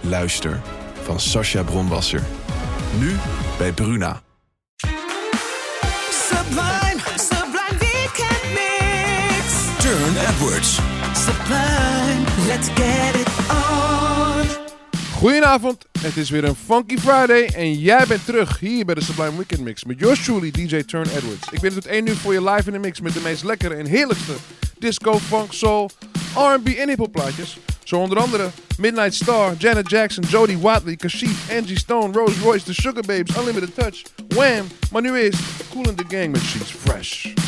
Luister van Sascha Bronwasser. Nu bij Bruna. Sublime, sublime weekend mix. Turn Edwards. Sublime, let's get it on. Goedenavond, het is weer een Funky Friday en jij bent terug hier bij de Sublime Weekend Mix met yours truly DJ Turn Edwards. Ik ben tot 1 uur voor je live in de mix met de meest lekkere en heerlijkste disco, funk, soul, R&B en hiphop plaatjes. Zo onder andere Midnight Star, Janet Jackson, Jody Watley, Kashif, Angie Stone, Rose Royce, The Sugababes, Unlimited Touch, Wham! Maar nu is Kool & the Gang met She's Fresh.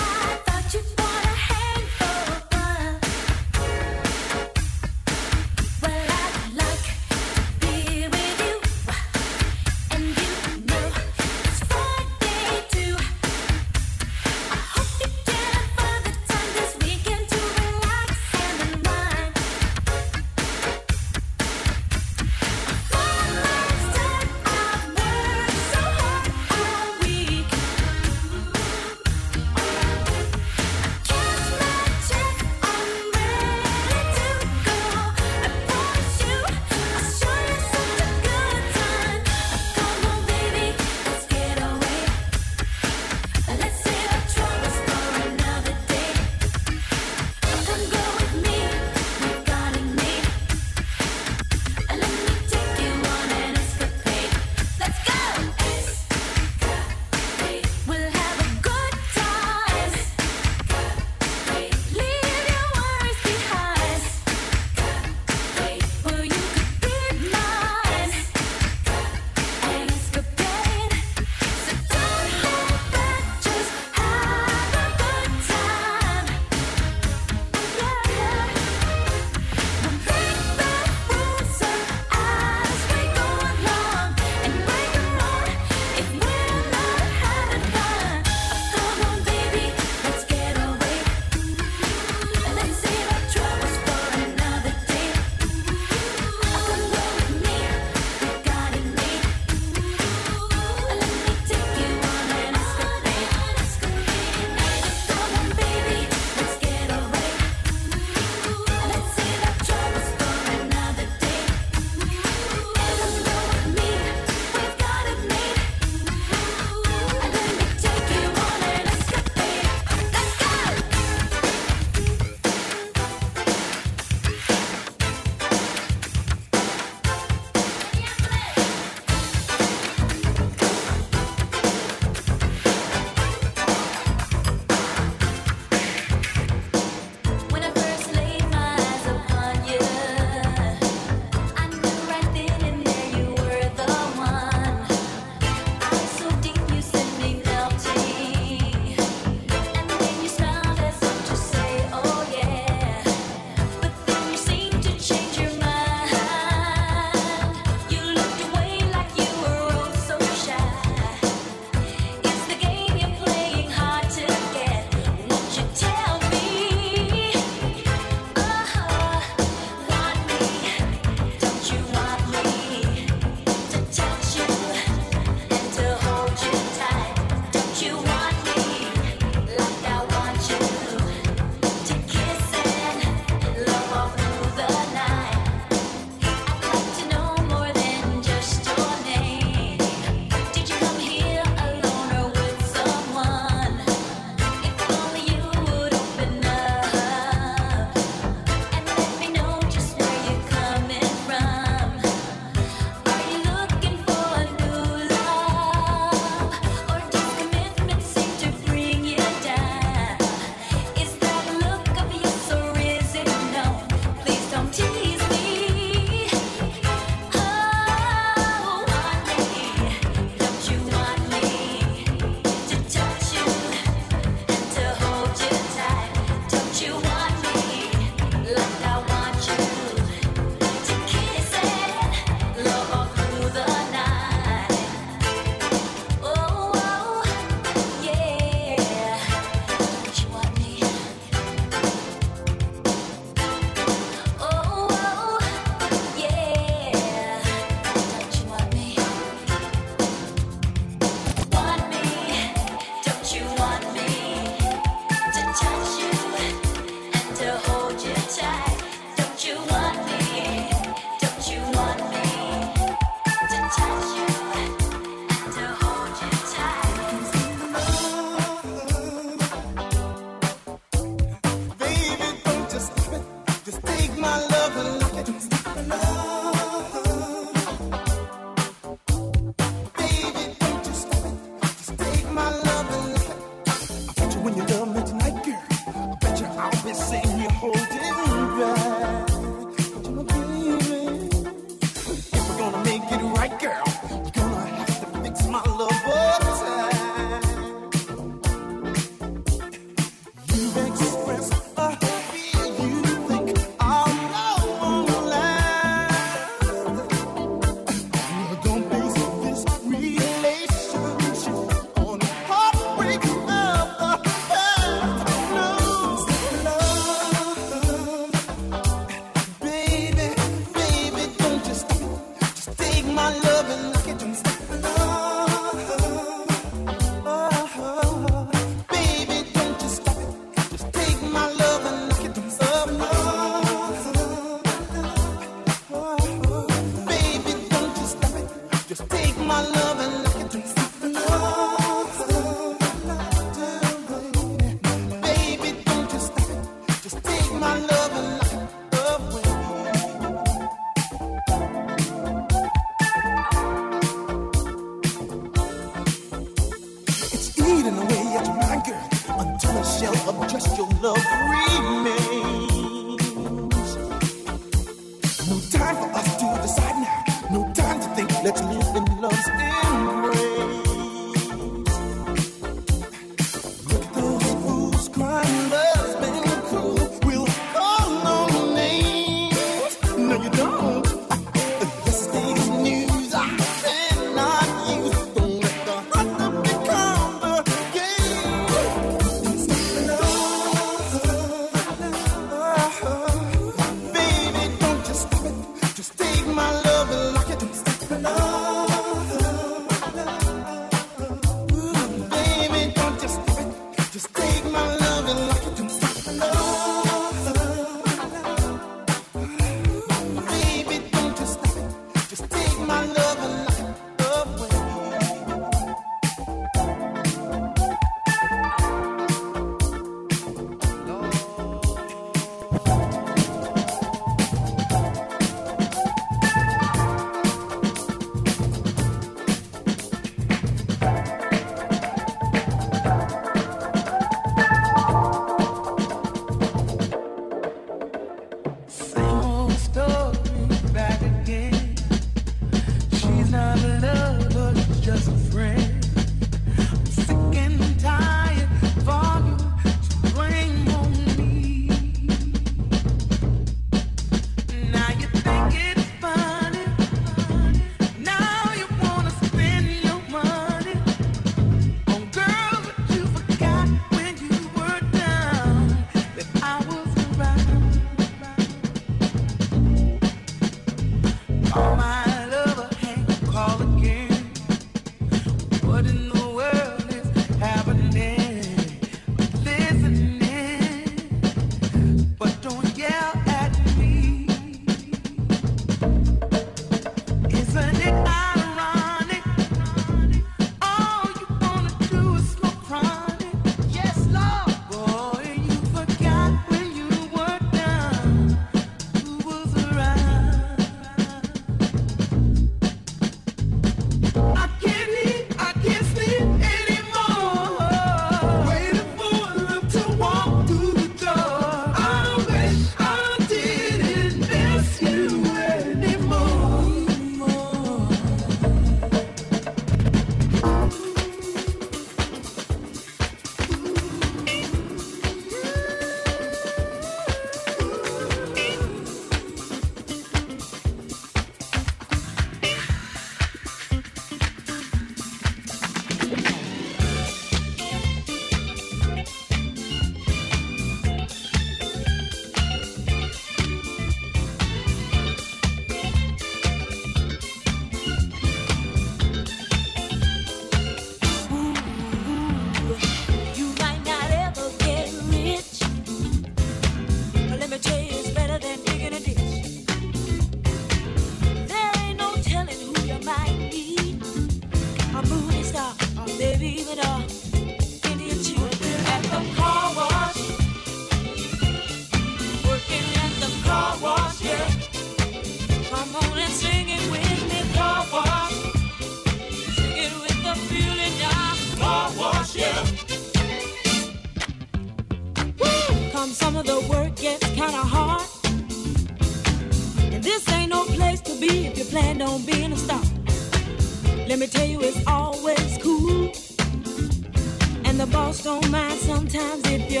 the boss don't mind sometimes if you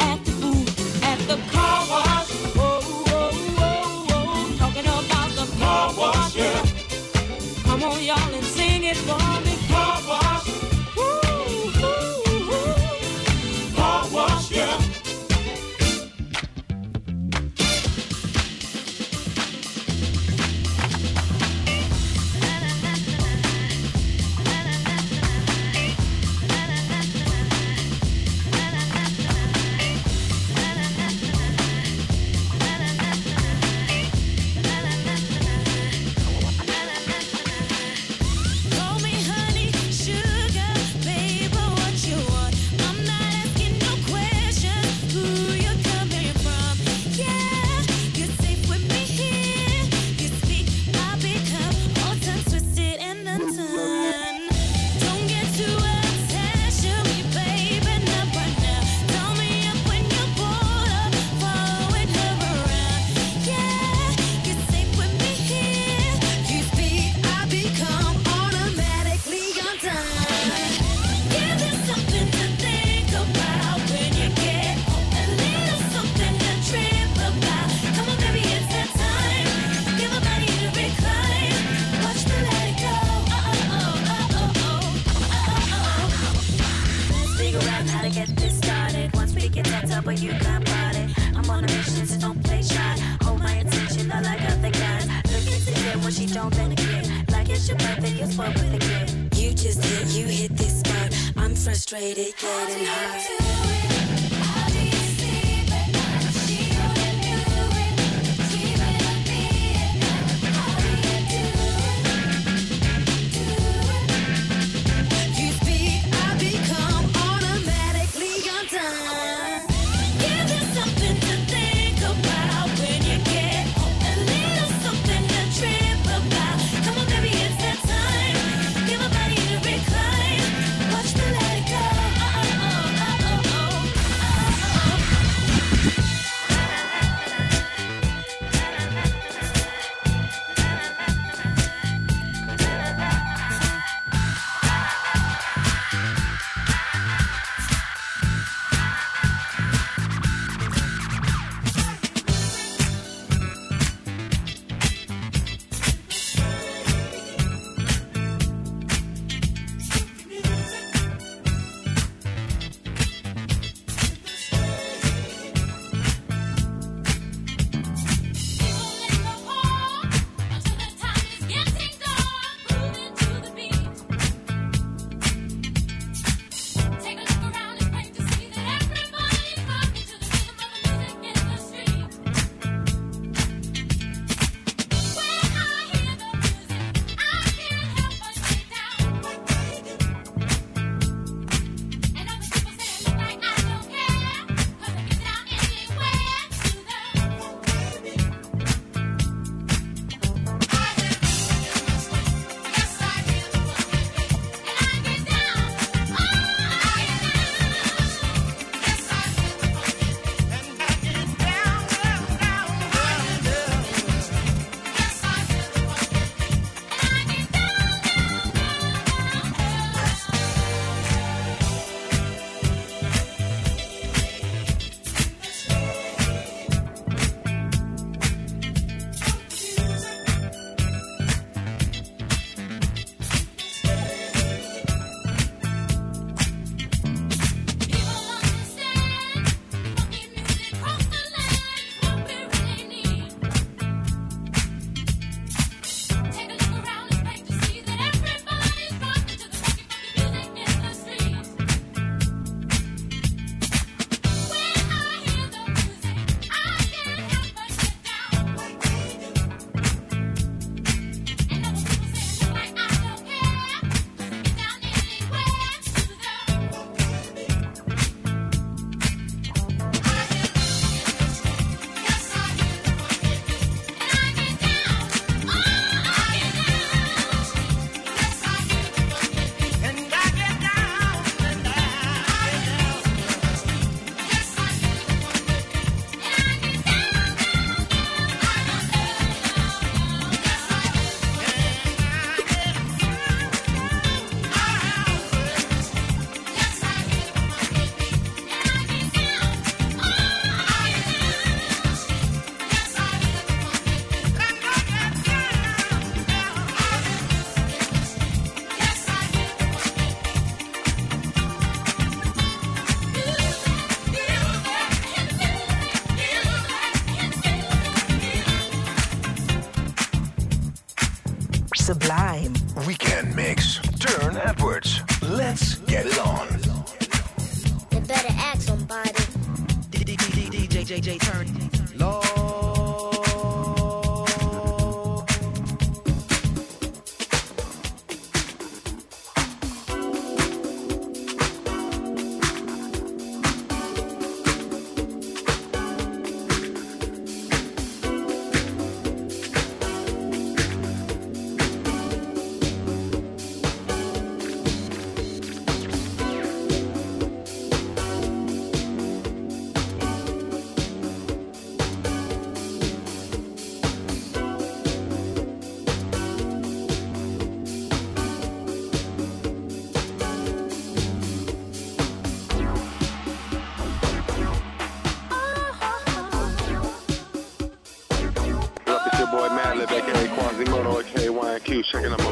at the booth, at the car wash. Oh, oh, oh, oh, talking about the car wash, yeah. Come on, y'all, and sing it for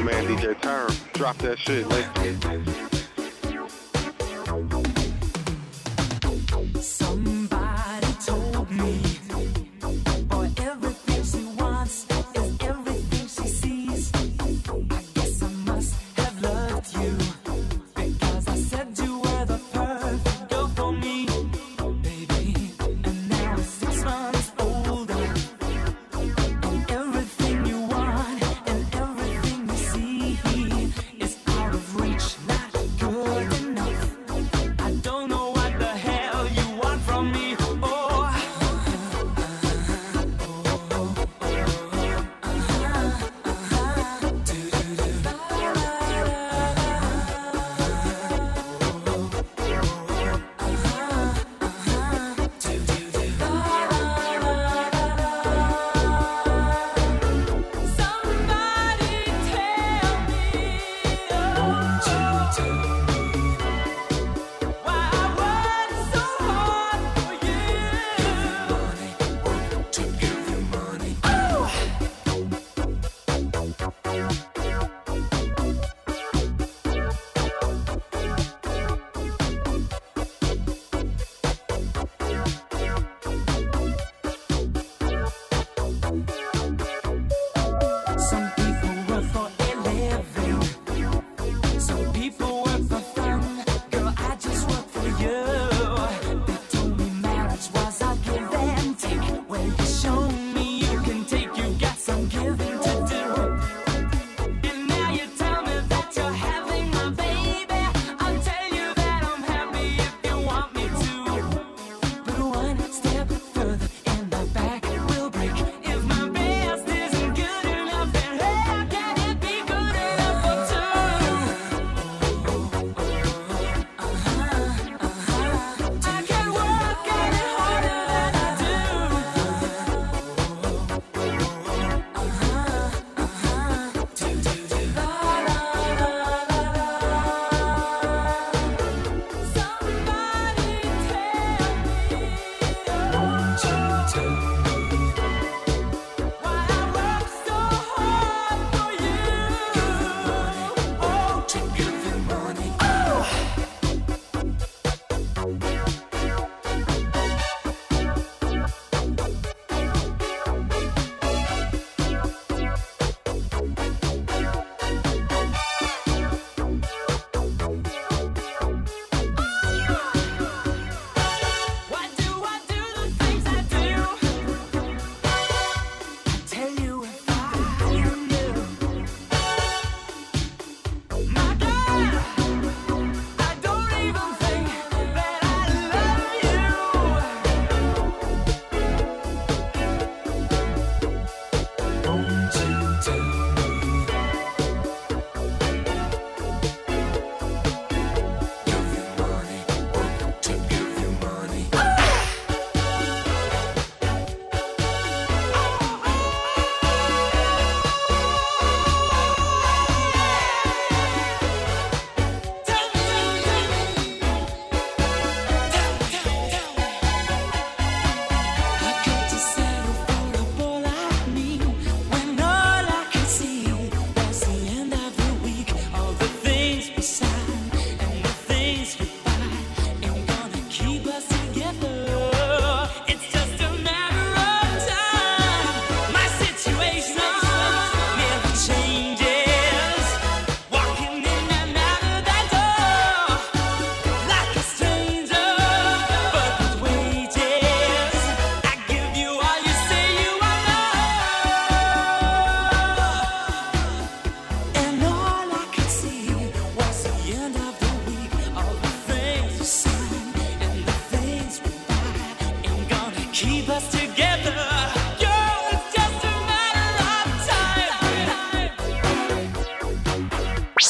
man DJ Turne. Drop that shit, nigga.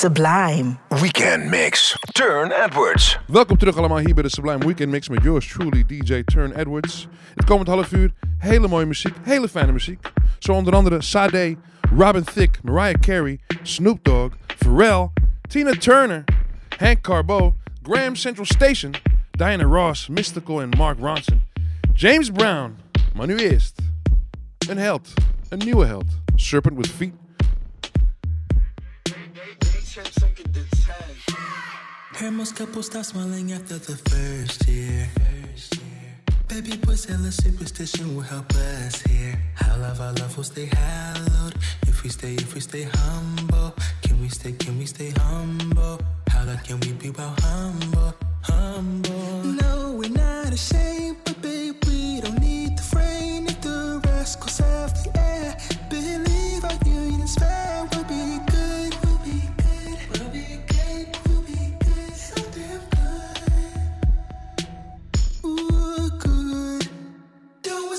Sublime. Weekend Mix. Turne Edwards. Welkom terug allemaal hier bij de Sublime Weekend Mix met yours truly, DJ Turne Edwards. Het komend half uur hele mooie muziek, hele fijne muziek. Zo onder andere Sade, Robin Thicke, Mariah Carey, Snoop Dogg, Pharrell, Tina Turner, Hank Carbo, Graham Central Station, Diana Ross, Mystikal en Mark Ronson, James Brown. Maar nu eerst een held, een nieuwe held, Serpent with Feet. Heard most couples stop smiling after the first year. Baby boy said the superstition will help us here. How love our love will stay hallowed. If we stay, if we stay humble. Can we stay, can we stay humble? How long can we be about humble, humble? No, we're not ashamed, but babe, we don't need the frame. If the rest goes off the air, believe our union is fair.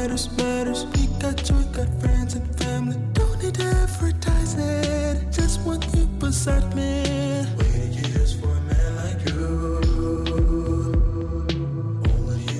matters, matters. We got joy, got friends and family. Don't need it. Just want you beside me. Waiting years for a man like you. Only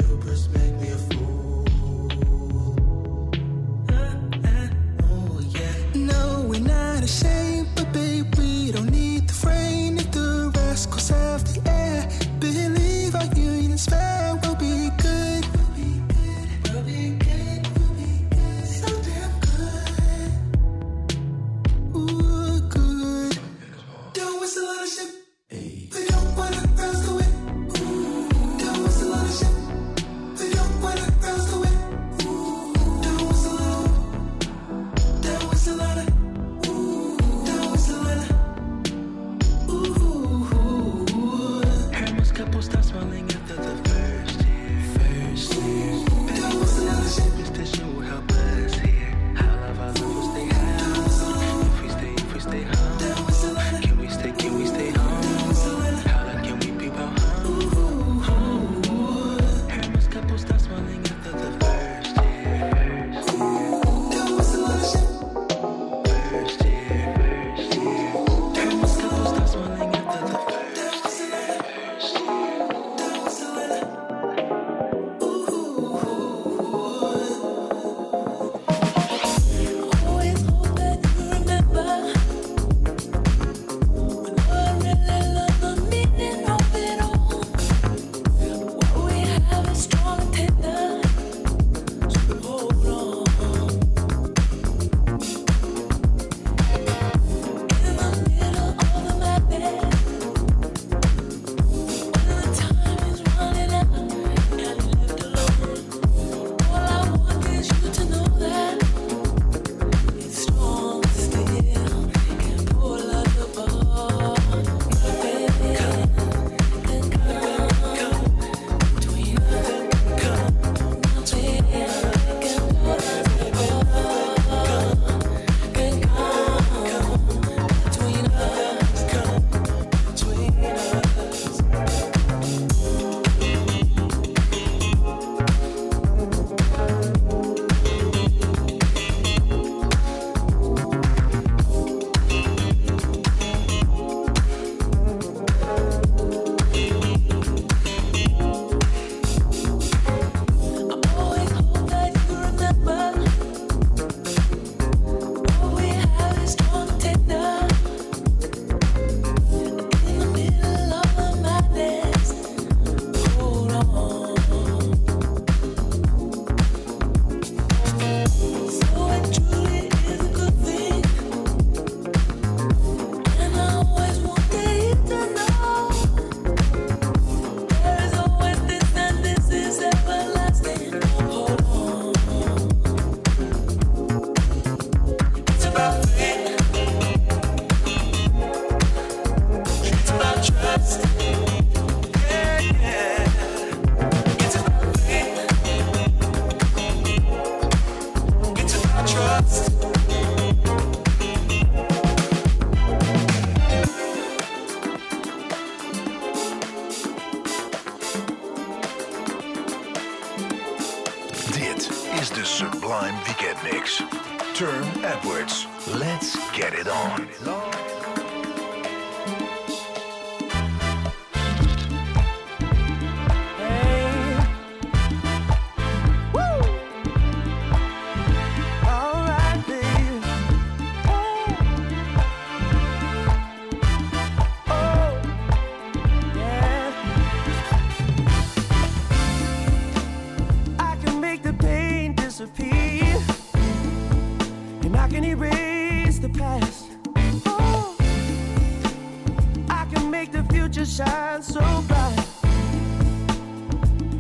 shine so bright.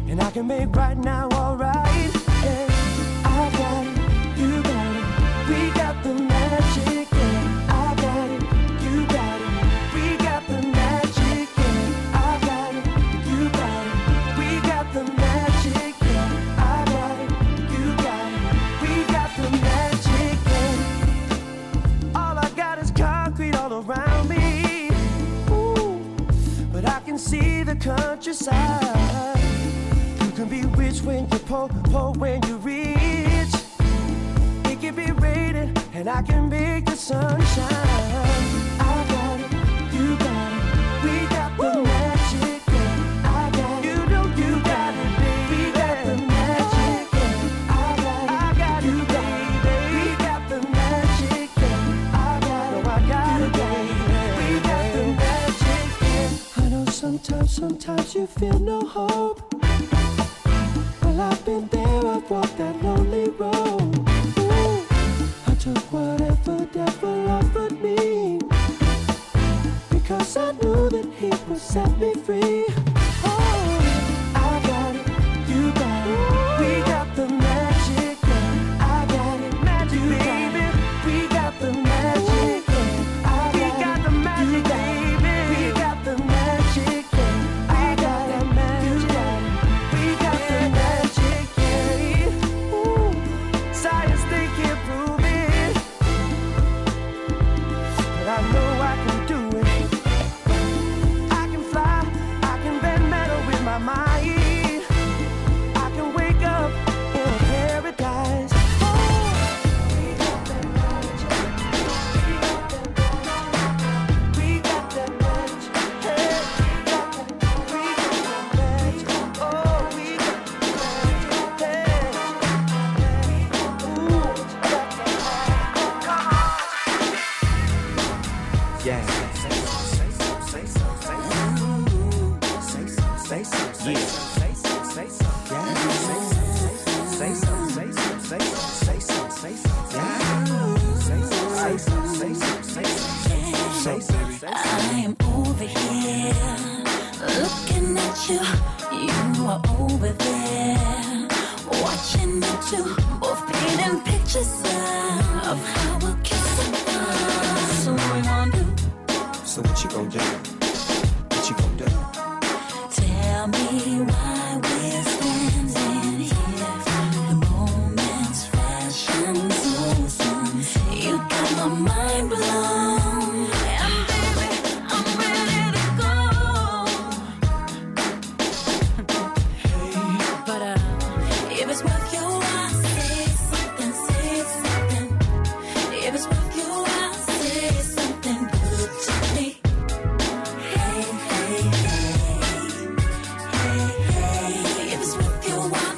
And I can make right now countryside. You can be rich when you're poor, poor when you're rich. It can be raining, and I can make the sunshine. Sometimes, sometimes you feel no hope. Well, I've been there, I've walked that lonely road. Ooh, I took whatever devil offered me. Because I knew that he would set me free.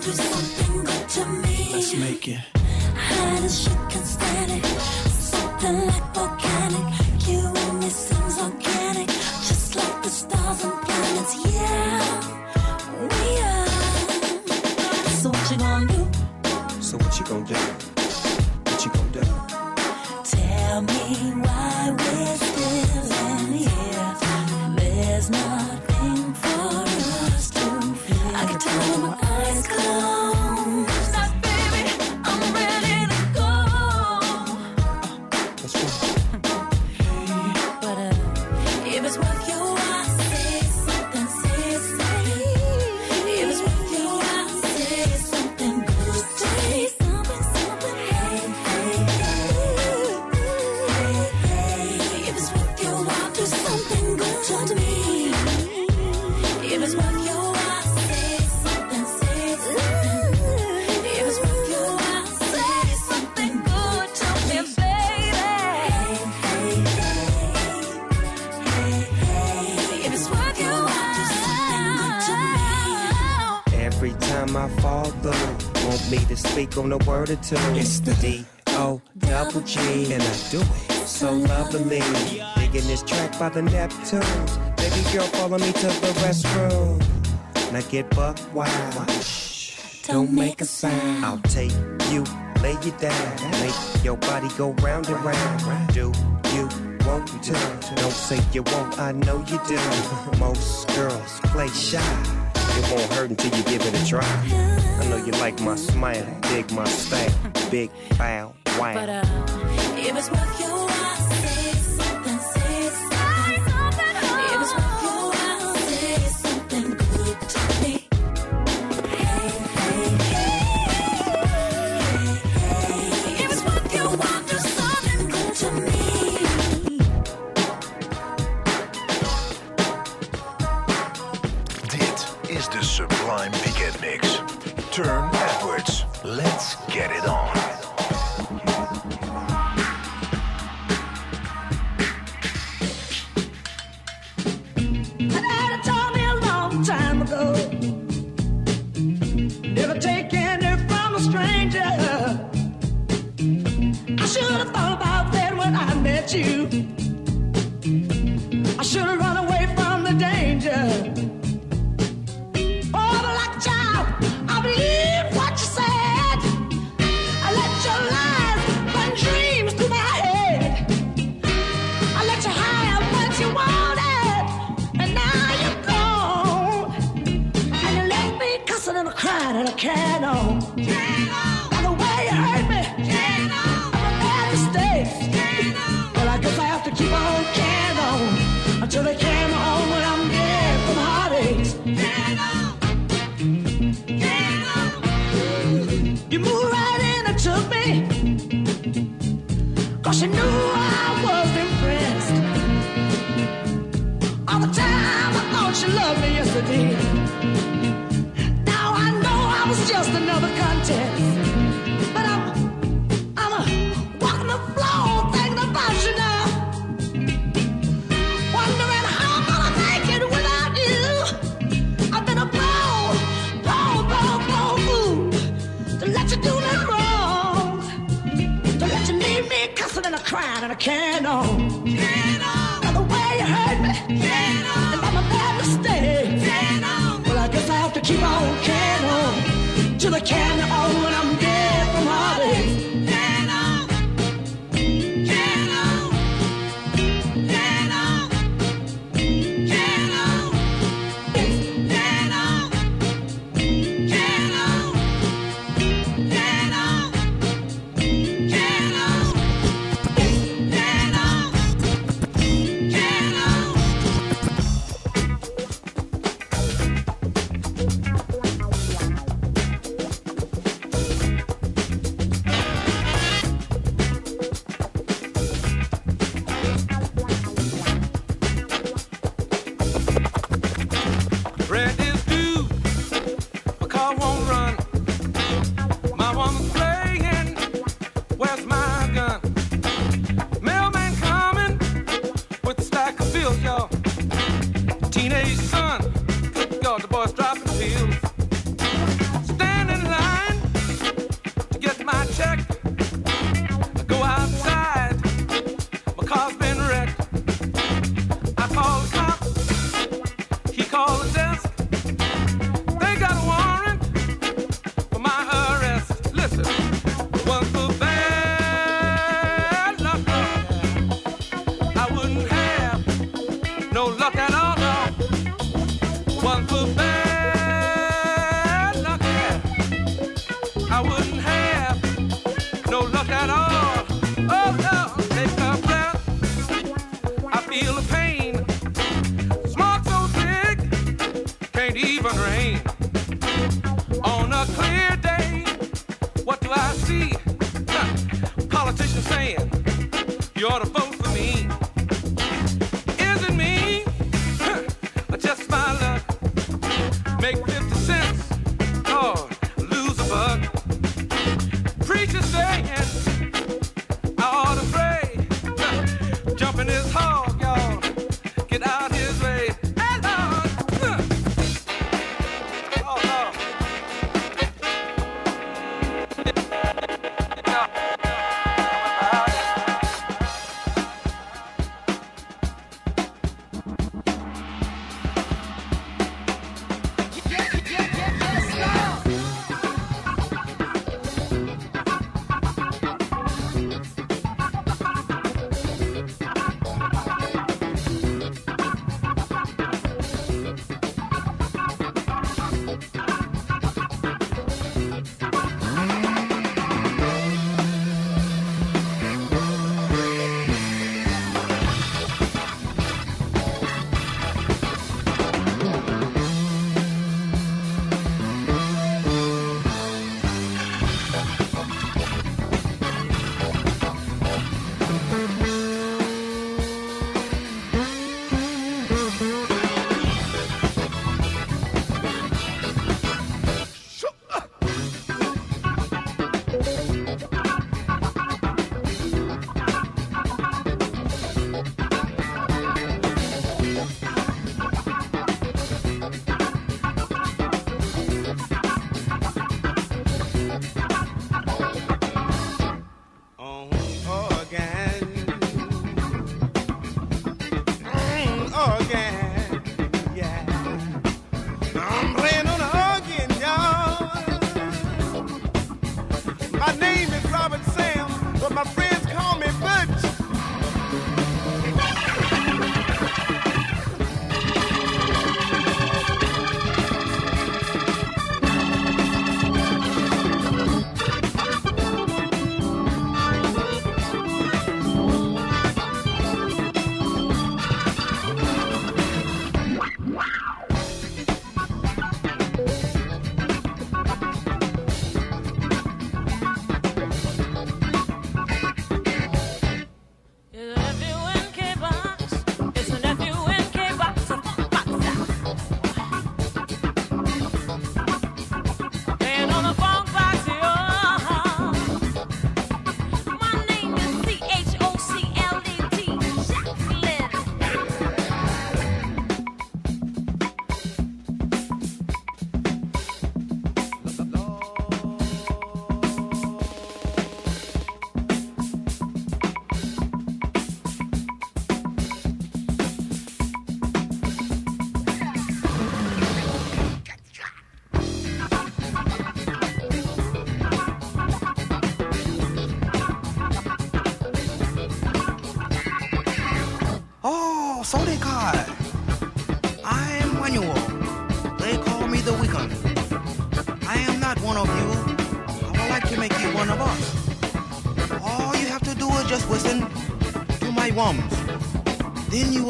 do something good to me. Let's make it. can stand it. on a word or two. It's the D O double G, and I do it so lovely. Digging this track by the Neptunes. Baby girl, follow me to the restroom. Now get buck wild. Shh, don't make a sound. I'll take you, lay you down, make your body go round and round. Do you? Won't? Don't say you won't, I know you do. Most girls play shy it won't hurt until you give it a try. I know you like my smile, dig my style, big bow, wild. But uh, if it's. can't. Oh.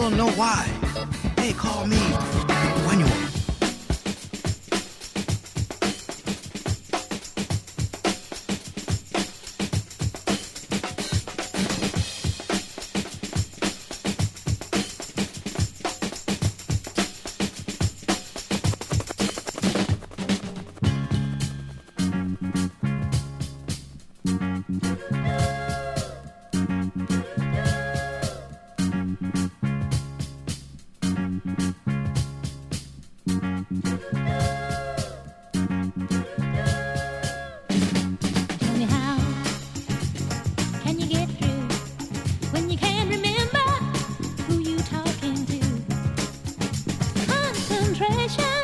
Will know why. They call me Concentration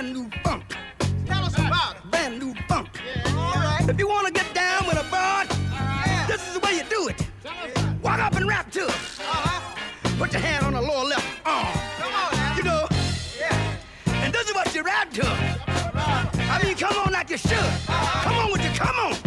brand new funk. Tell us about it. Brand new funk. Yeah, all right. If you want to get down with a broad, right. this is the way you do it. Tell us Walk up and rap to it. Uh-huh. Put your hand on the lower left arm. Come on, now. You know. Yeah. And this is what you rap to. Right. I mean, come on like you should. Uh-huh. Come on with you, come on.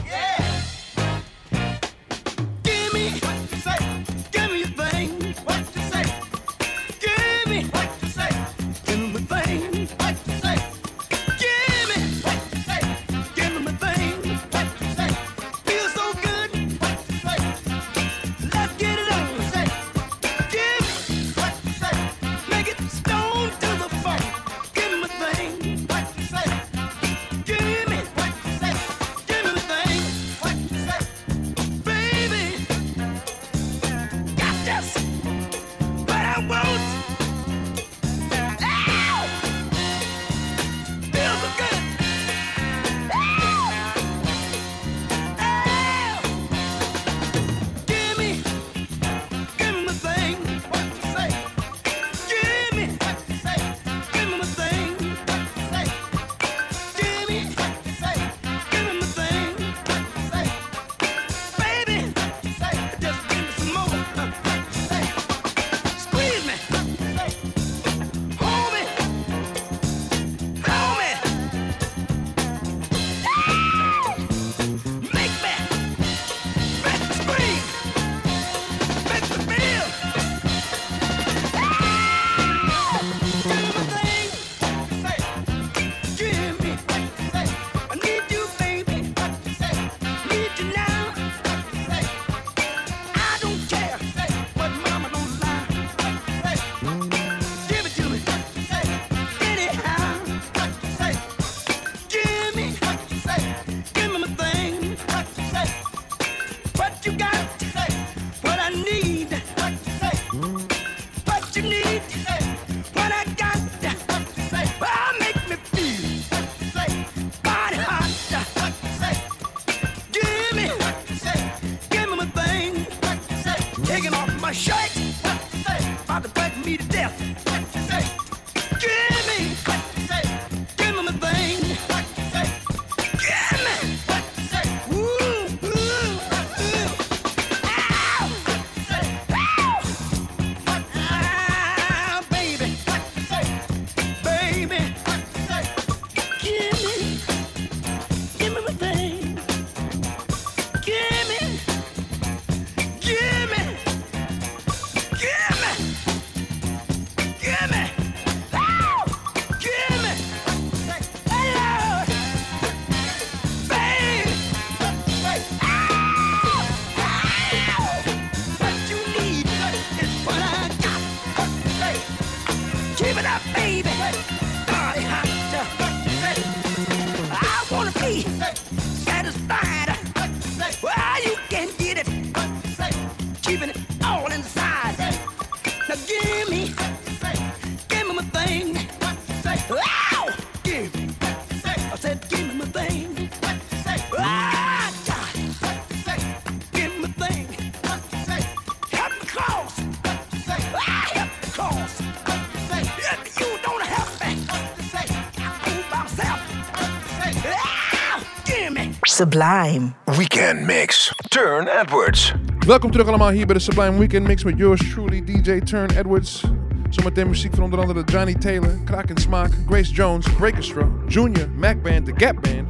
Sublime. Weekend Mix. Turne Edwards. Welkom terug allemaal hier bij de Sublime Weekend Mix met yours truly DJ Turne Edwards. Zometeen muziek van onder andere Johnnie Taylor, Kraak and Smaak, Grace Jones, Breakestra, Junior, Mac Band, The Gap Band,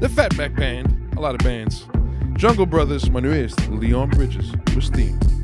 The Fatback Band, a lot of bands. Jungle Brothers, maar nu eerst Leon Bridges, With steam.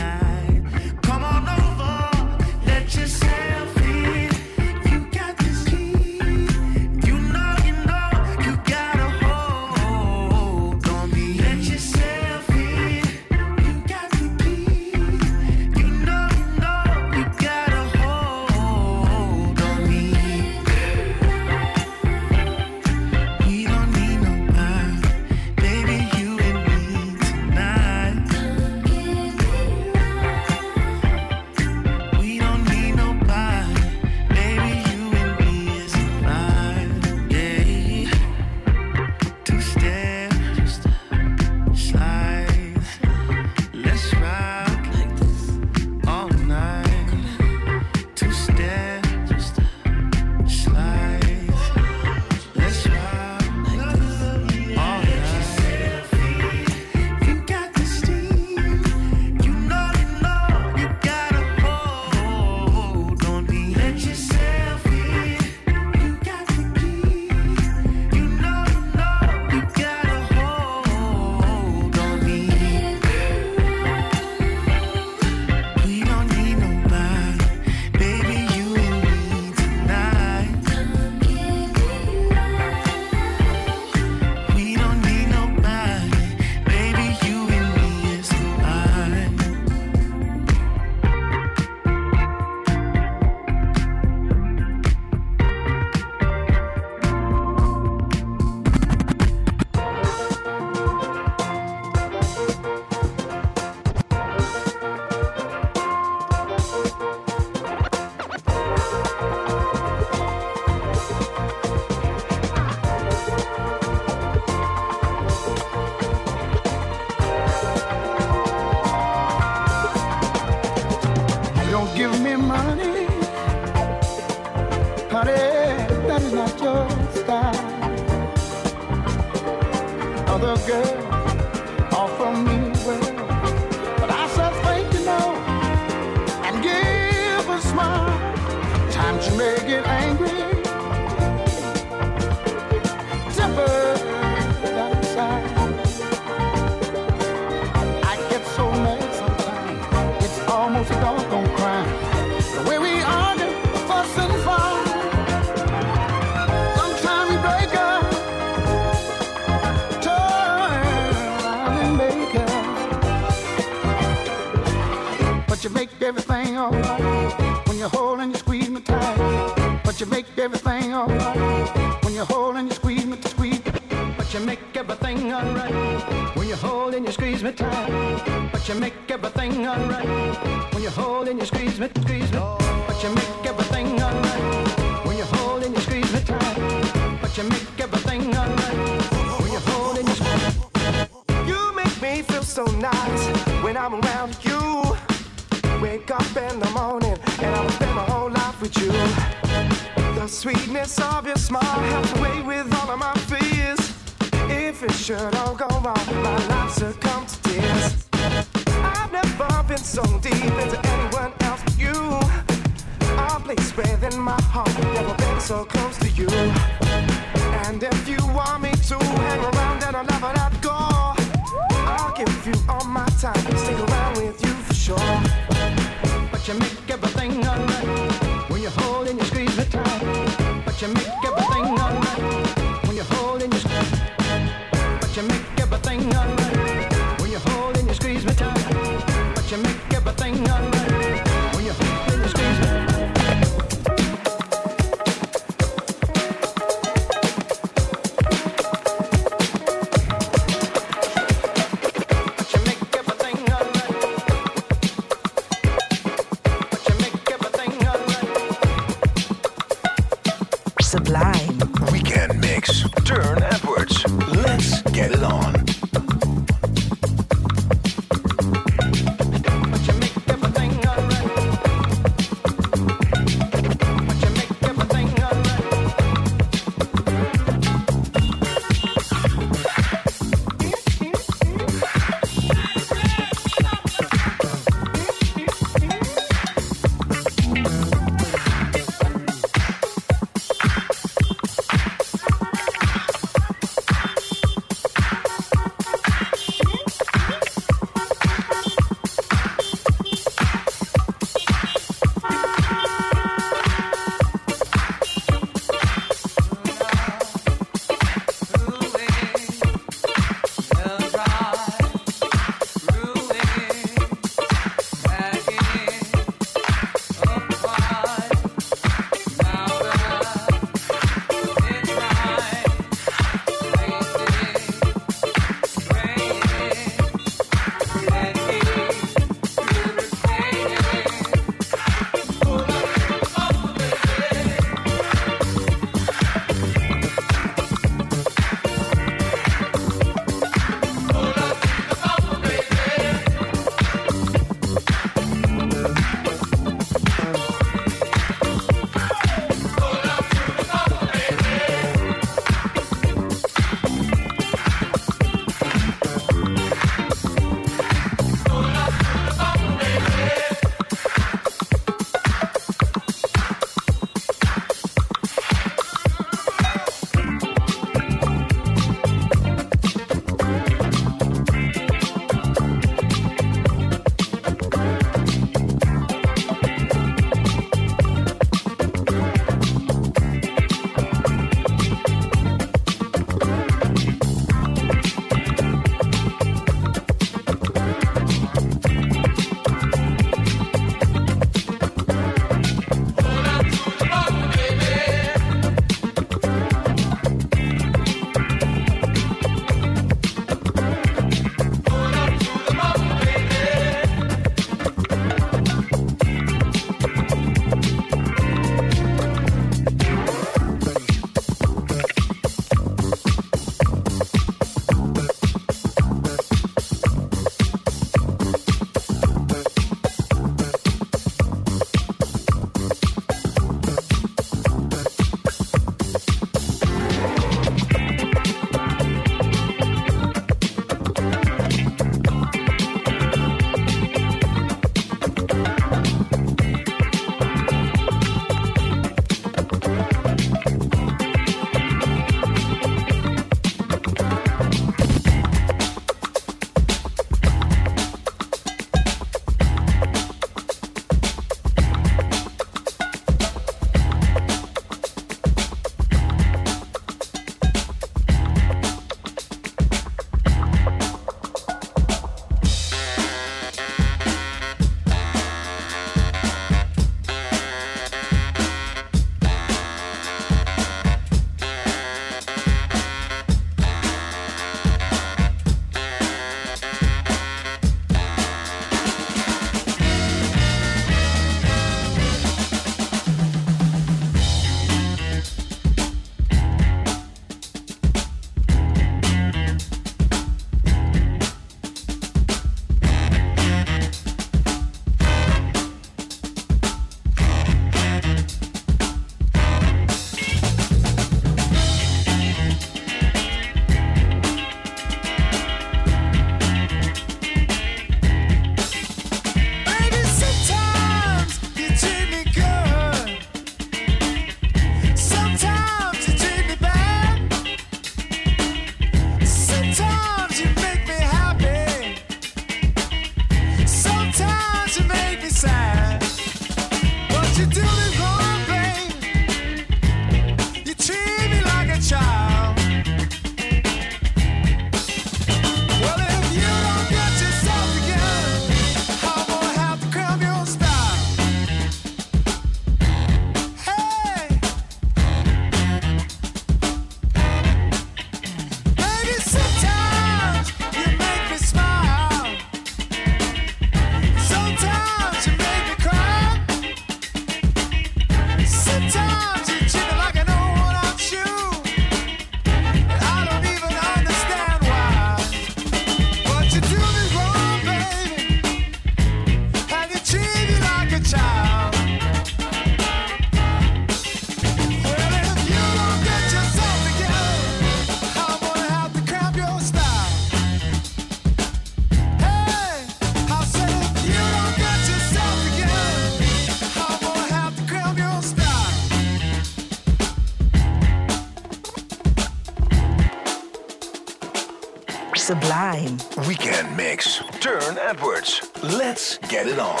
Edwards. Let's get it on.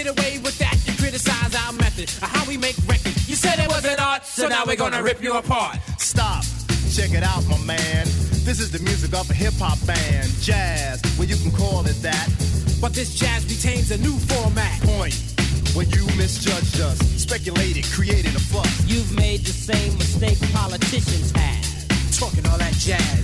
Away with that. You criticize our method how we make records. You said it wasn't art, so now we're gonna rip you apart. Stop. Check it out, my man. This is the music of a hip hop band. Jazz, well, you can call it that. But this jazz retains a new format. Point. When you misjudged us, speculated, created a fuss. You've made the same mistake politicians have. Talking all that jazz.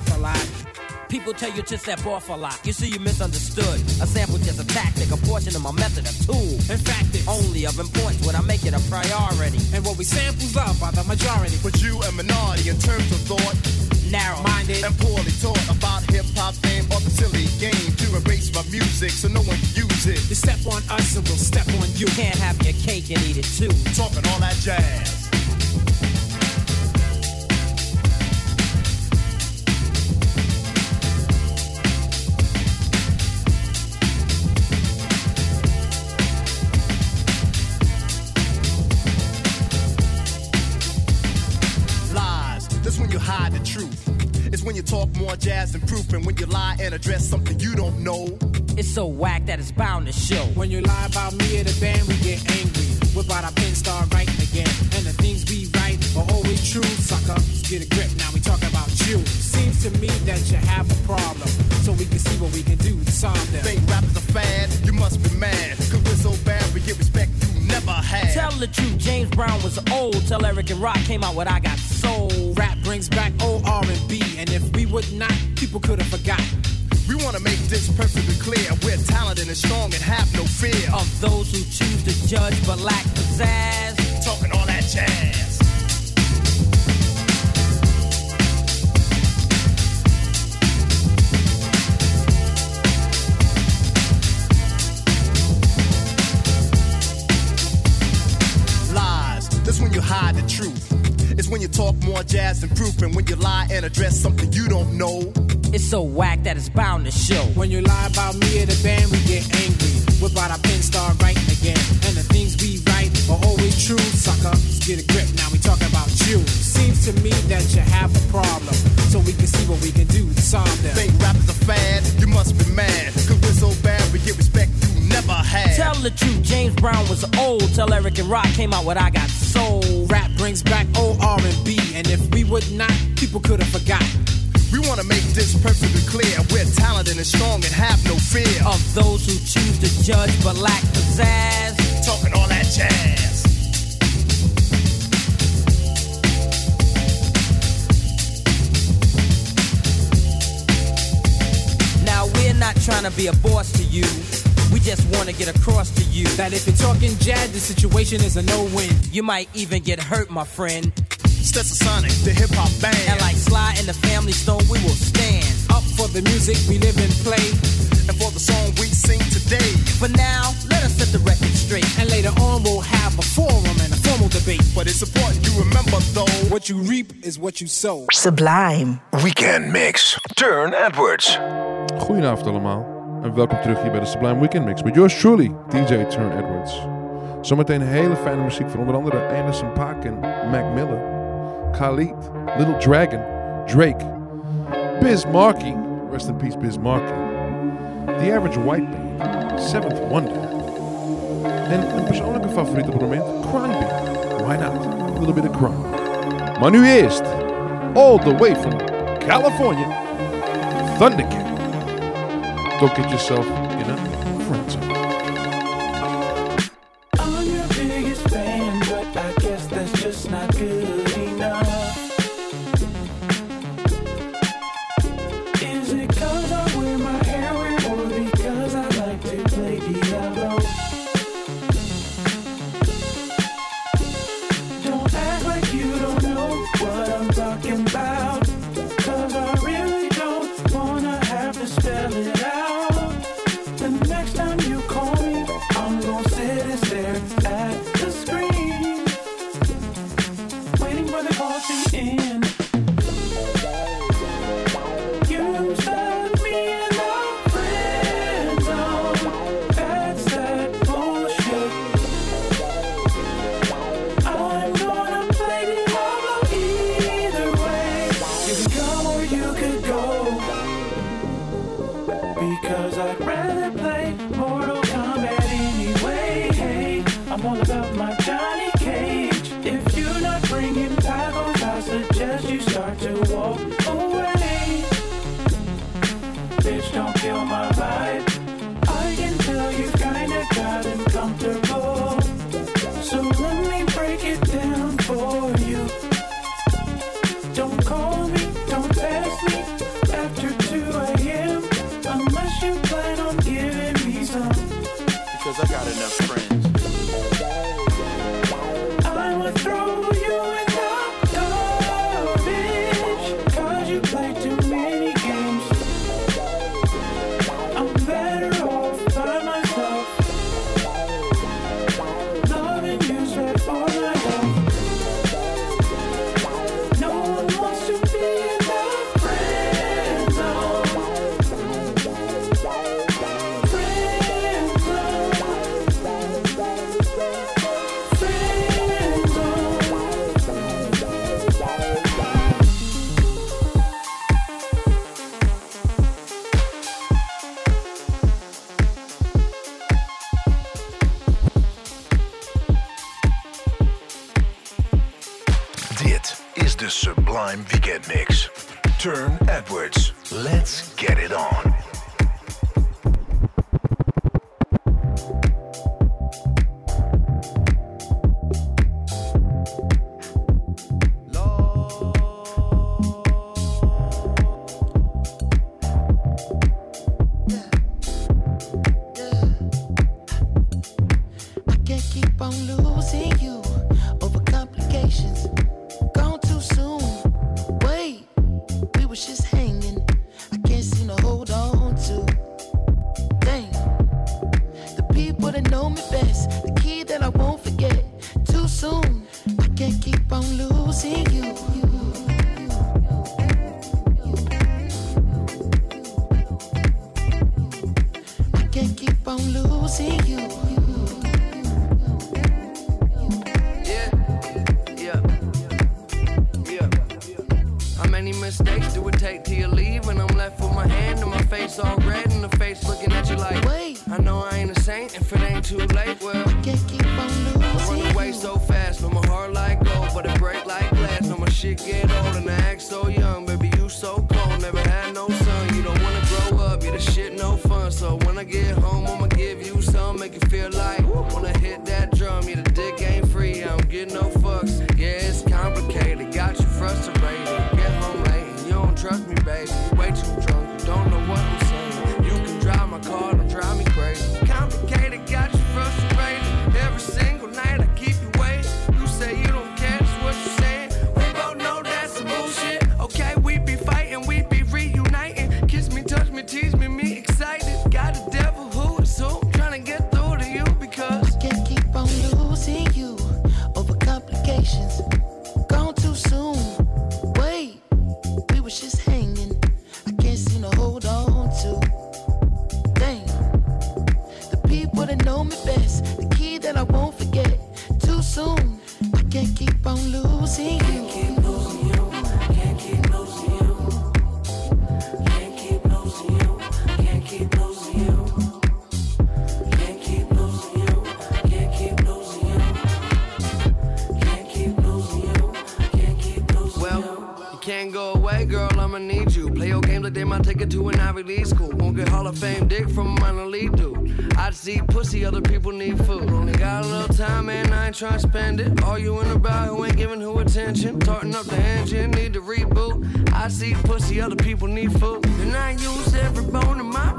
Talk a lot, People tell you to step off a lot. You see, you misunderstood. A sample just a tactic, a portion of my method, a tool. In fact, it's only of importance when I make it a priority. And what we samples of by the majority. But you a minority in terms of thought. Narrow minded and poorly taught about hip hop fame or the silly game to erase my music so no one can use it. You step on us and we'll step on you. Can't have your cake and eat it too. Talking all that jazz. Talk more jazz than proof, and when you lie and address something you don't know. It's so whack that it's bound to show. When you lie about me or the band, we get angry. Whip out our pen, start writing again. And the things we write are always true, sucker. Let's get a grip, now we talk about you. Seems to me that you have a problem. So we can see what we can do to solve them. Think rap is a fad, you must be mad. Cause we're so bad, we get respect you never had. Tell the truth, James Brown was old. Tell Eric and Rak came out with I Got Soul. Rap brings back old R&B. And if we would not, people could have forgotten. We wanna make this perfectly clear. We're talented and strong and have no fear of those who choose to judge but lack pizzazz. Talking all that jazz. Lies, that's when you hide the truth. It's when you talk more jazz than proof, and when you lie and address something you don't know. It's so whack that it's bound to show. When you lie about me or the band, we get angry. Whip out our pen, start writing again. And the things we write are always true, sucker. Let's get a grip, now we talking about you. Seems to me that you have a problem. So we can see what we can do to solve them. Think rap is a fad, you must be mad. Cause we're so bad, we get respect you never had. Tell the truth, James Brown was old. Tell Eric and Rak came out with I Got Soul. Rap brings back old R&B. And if we would not, people could have forgotten. We wanna make this perfectly clear. We're talented and strong and have no fear of those who choose to judge but lack pizzazz. Talking all that jazz. Now we're not trying to be a boss to you. We just want to get across to you that if you're talking jazz, the situation is a no-win. You might even get hurt, my friend. Stetsasonic, the hip hop band. And like Sly and the Family Stone, we will stand up for the music we live and play, and for the song we sing today. For now, let us set the record straight. And later on, we'll have a forum and a formal debate. But it's important you remember, though, what you reap is what you sow. Sublime. Weekend Mix. Turne Edwards. Goedenavond allemaal. En welkom terug hier bij de Sublime Weekend Mix met yours truly, DJ Turn Edwards. Zometeen hele fijne muziek van onder andere Anderson Paak en Mac Miller, Khalid, Little Dragon, Drake, Biz Markie, rest in peace Biz Markie, The Average White Band, Seventh Wonder. En een persoonlijke favoriet op het moment, Beat. Why not? A little bit of crime. Maar nu eerst, all the way from California, Thundercat. Don't get yourself in a friend zone. Get to an Ivy League school. Won't get Hall of Fame dick from a minor league dude. I just eat pussy, other people need food. Only got a little time, and I ain't trying to spend it. All you in about who ain't giving who attention. Tarting up the engine, need to reboot. I see pussy, other people need food. And I use every bone in my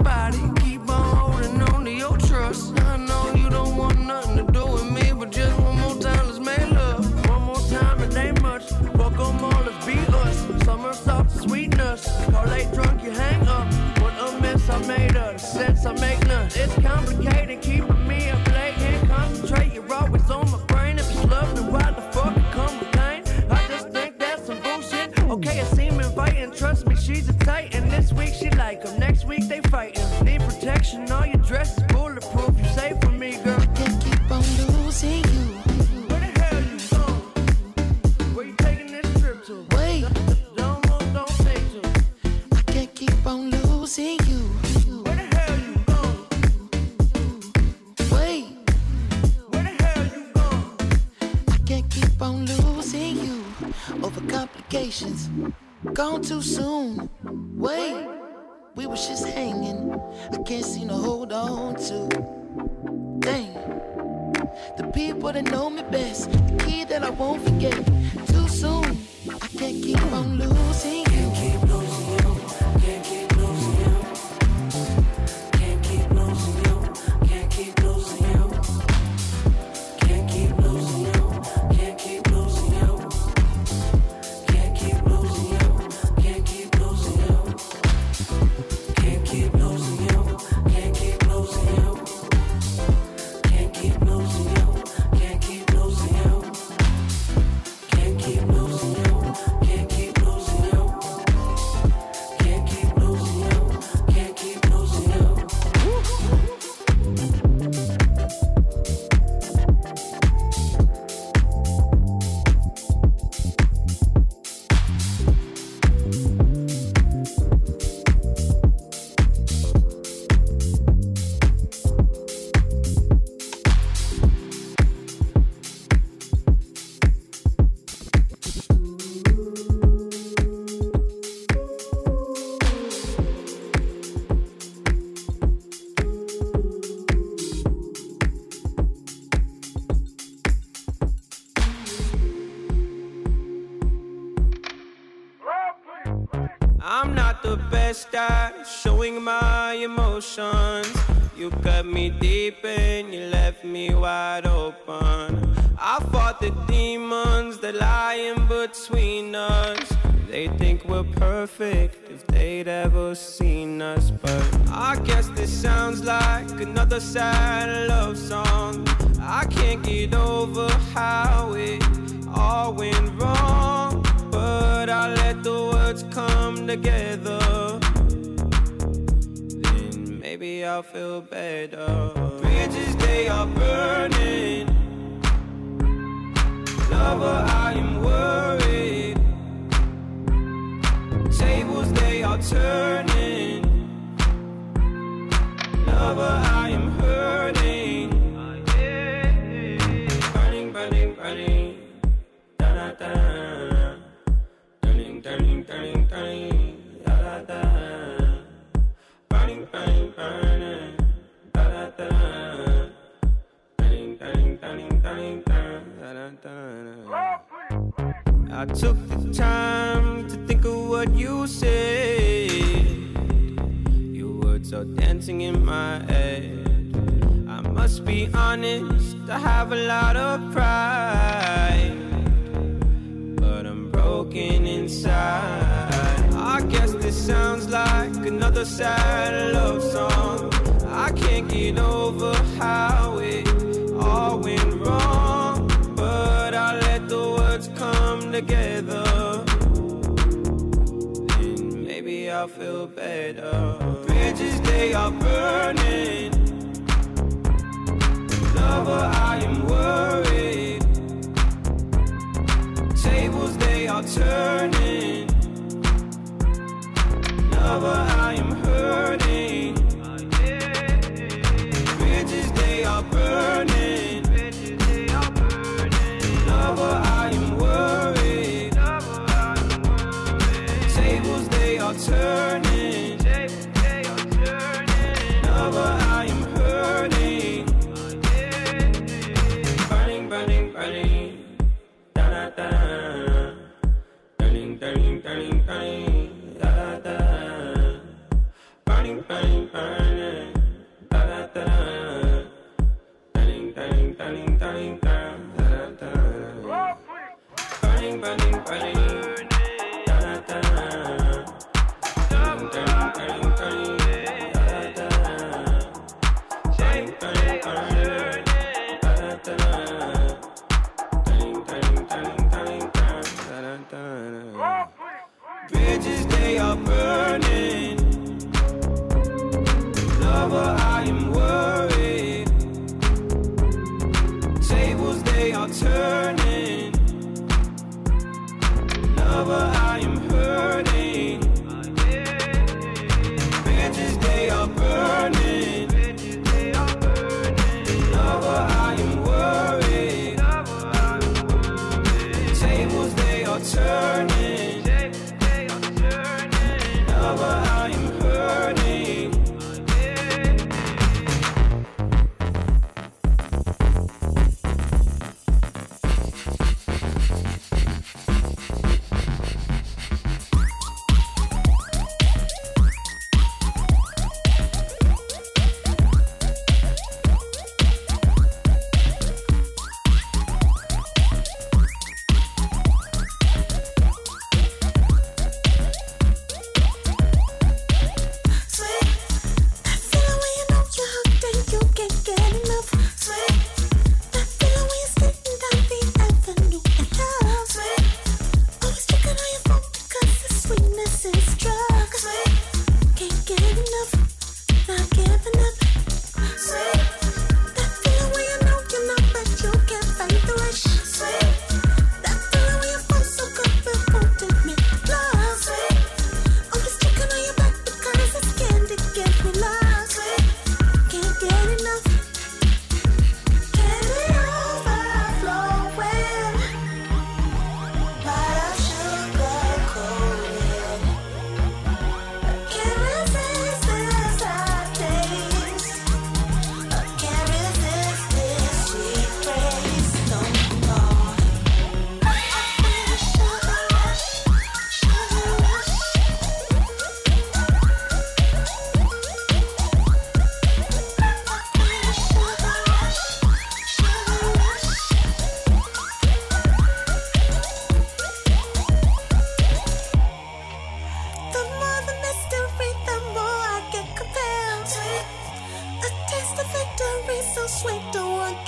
to. Dang. The people that know me best, the key that I won't forget. Too soon, I can't keep on losing. This like another sad love song. I can't get over how it all went wrong, but I let the words come together. Then maybe I'll feel better. Bridges they are burning. Lover, I am worried. Tables they are turning. Lover, I am hurting. Burning, burning, burning. Da da da. Turning, turning, turning, turning. Da da da. Burning, burning, burning. Da da da. Turning, turning, turning, turning. Da da da. I took the time to think of what you said. Are dancing in my head. I must be honest, I have a lot of pride. But I'm broken inside. I guess this sounds like another sad love song. I can't get over how it all went wrong. But I let the words come together. Then maybe I'll feel better. They are burning. Lover, I am worried. Tables, they are turning.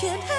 can't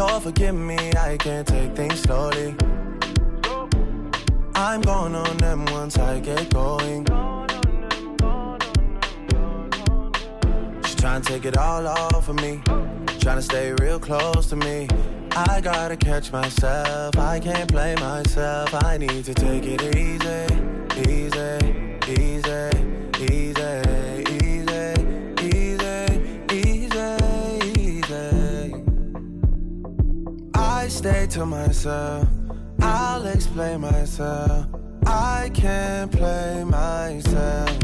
Lord, forgive me, I can't take things slowly. I'm going on them once I get going. She tryna take it all off of me, tryna stay real close to me. I gotta catch myself, I can't play myself. I need to take it easy, easy. to myself. I'll explain myself. I can't play myself.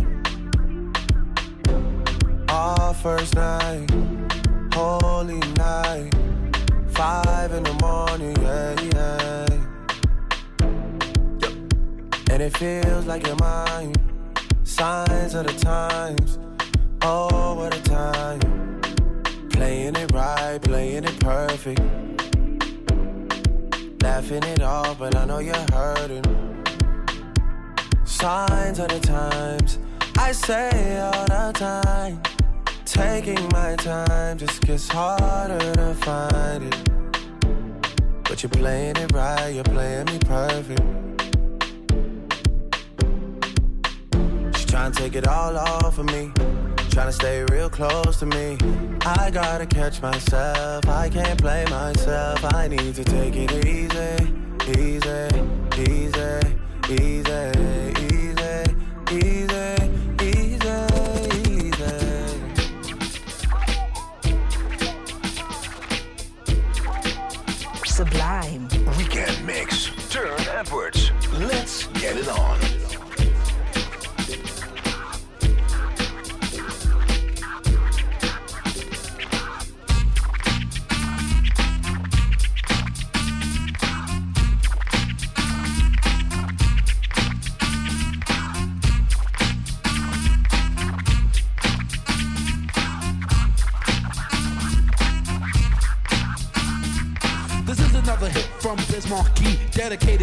Our first night, holy night. Five in the morning, yeah, yeah. And it feels like you're mine. Signs of the times, oh, what a time. Playing it right, playing it perfect. Laughing it off, but I know you're hurting. Signs of the times I say all the time. Taking my time just gets harder to find it. But you're playing it right, you're playing me perfect. She trying to take it all off of me trying to stay real close to me. I gotta catch myself, I can't play myself. I need to take it easy, easy, easy, easy, easy, easy, easy, easy. Sublime. Weekend mix. Turne Edwards. Let's get it on.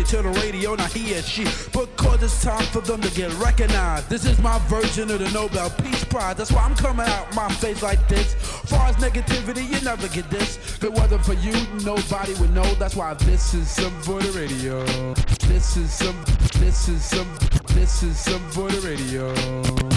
Dedicated to the radio, not he and she. Because it's time for them to get recognized. This is my version of the Nobel Peace Prize. That's why I'm coming out my face like this. Far as negativity, you never get this. If it wasn't for you, nobody would know. That's why this is some for the radio. This is some, this is some, this is some for the radio.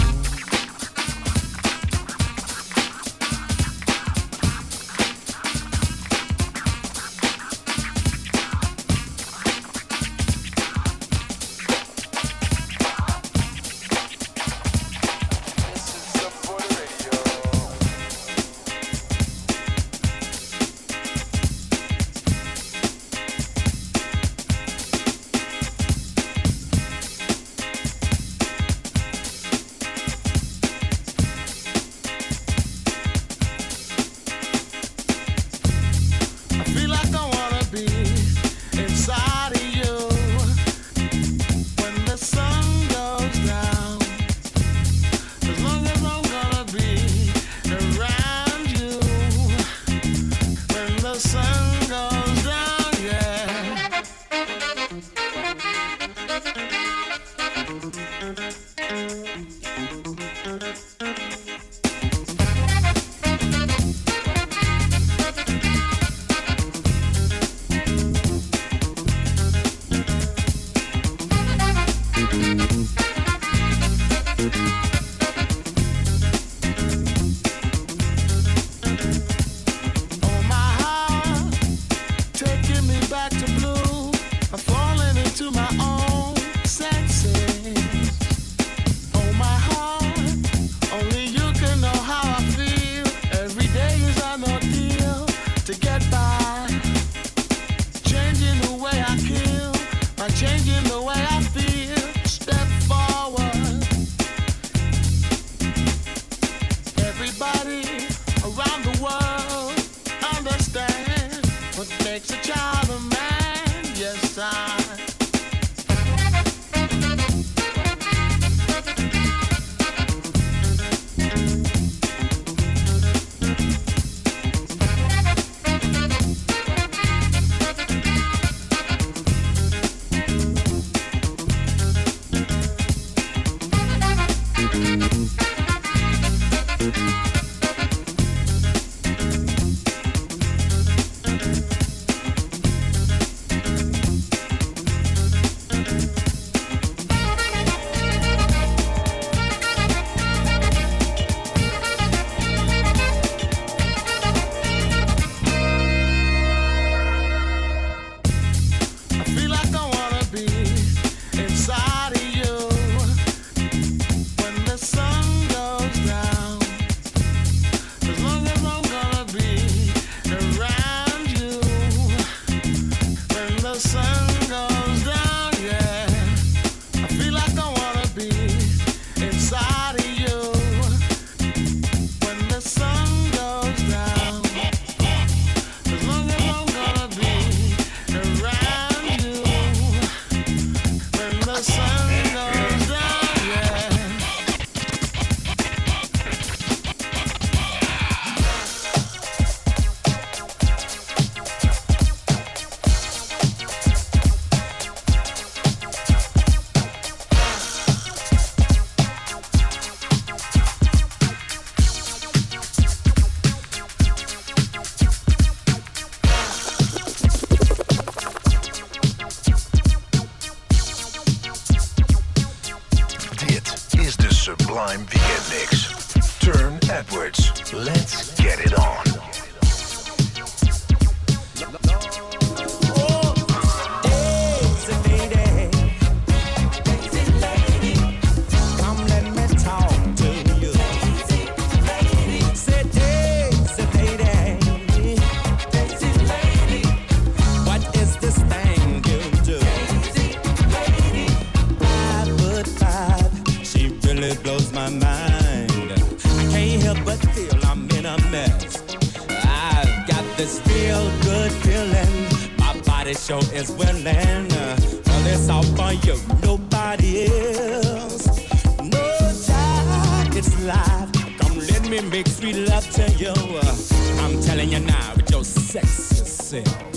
show is willing. Well, it's all for you, nobody else. No child, it's life. Come let me make sweet love to you. I'm telling you now, with your sexy self.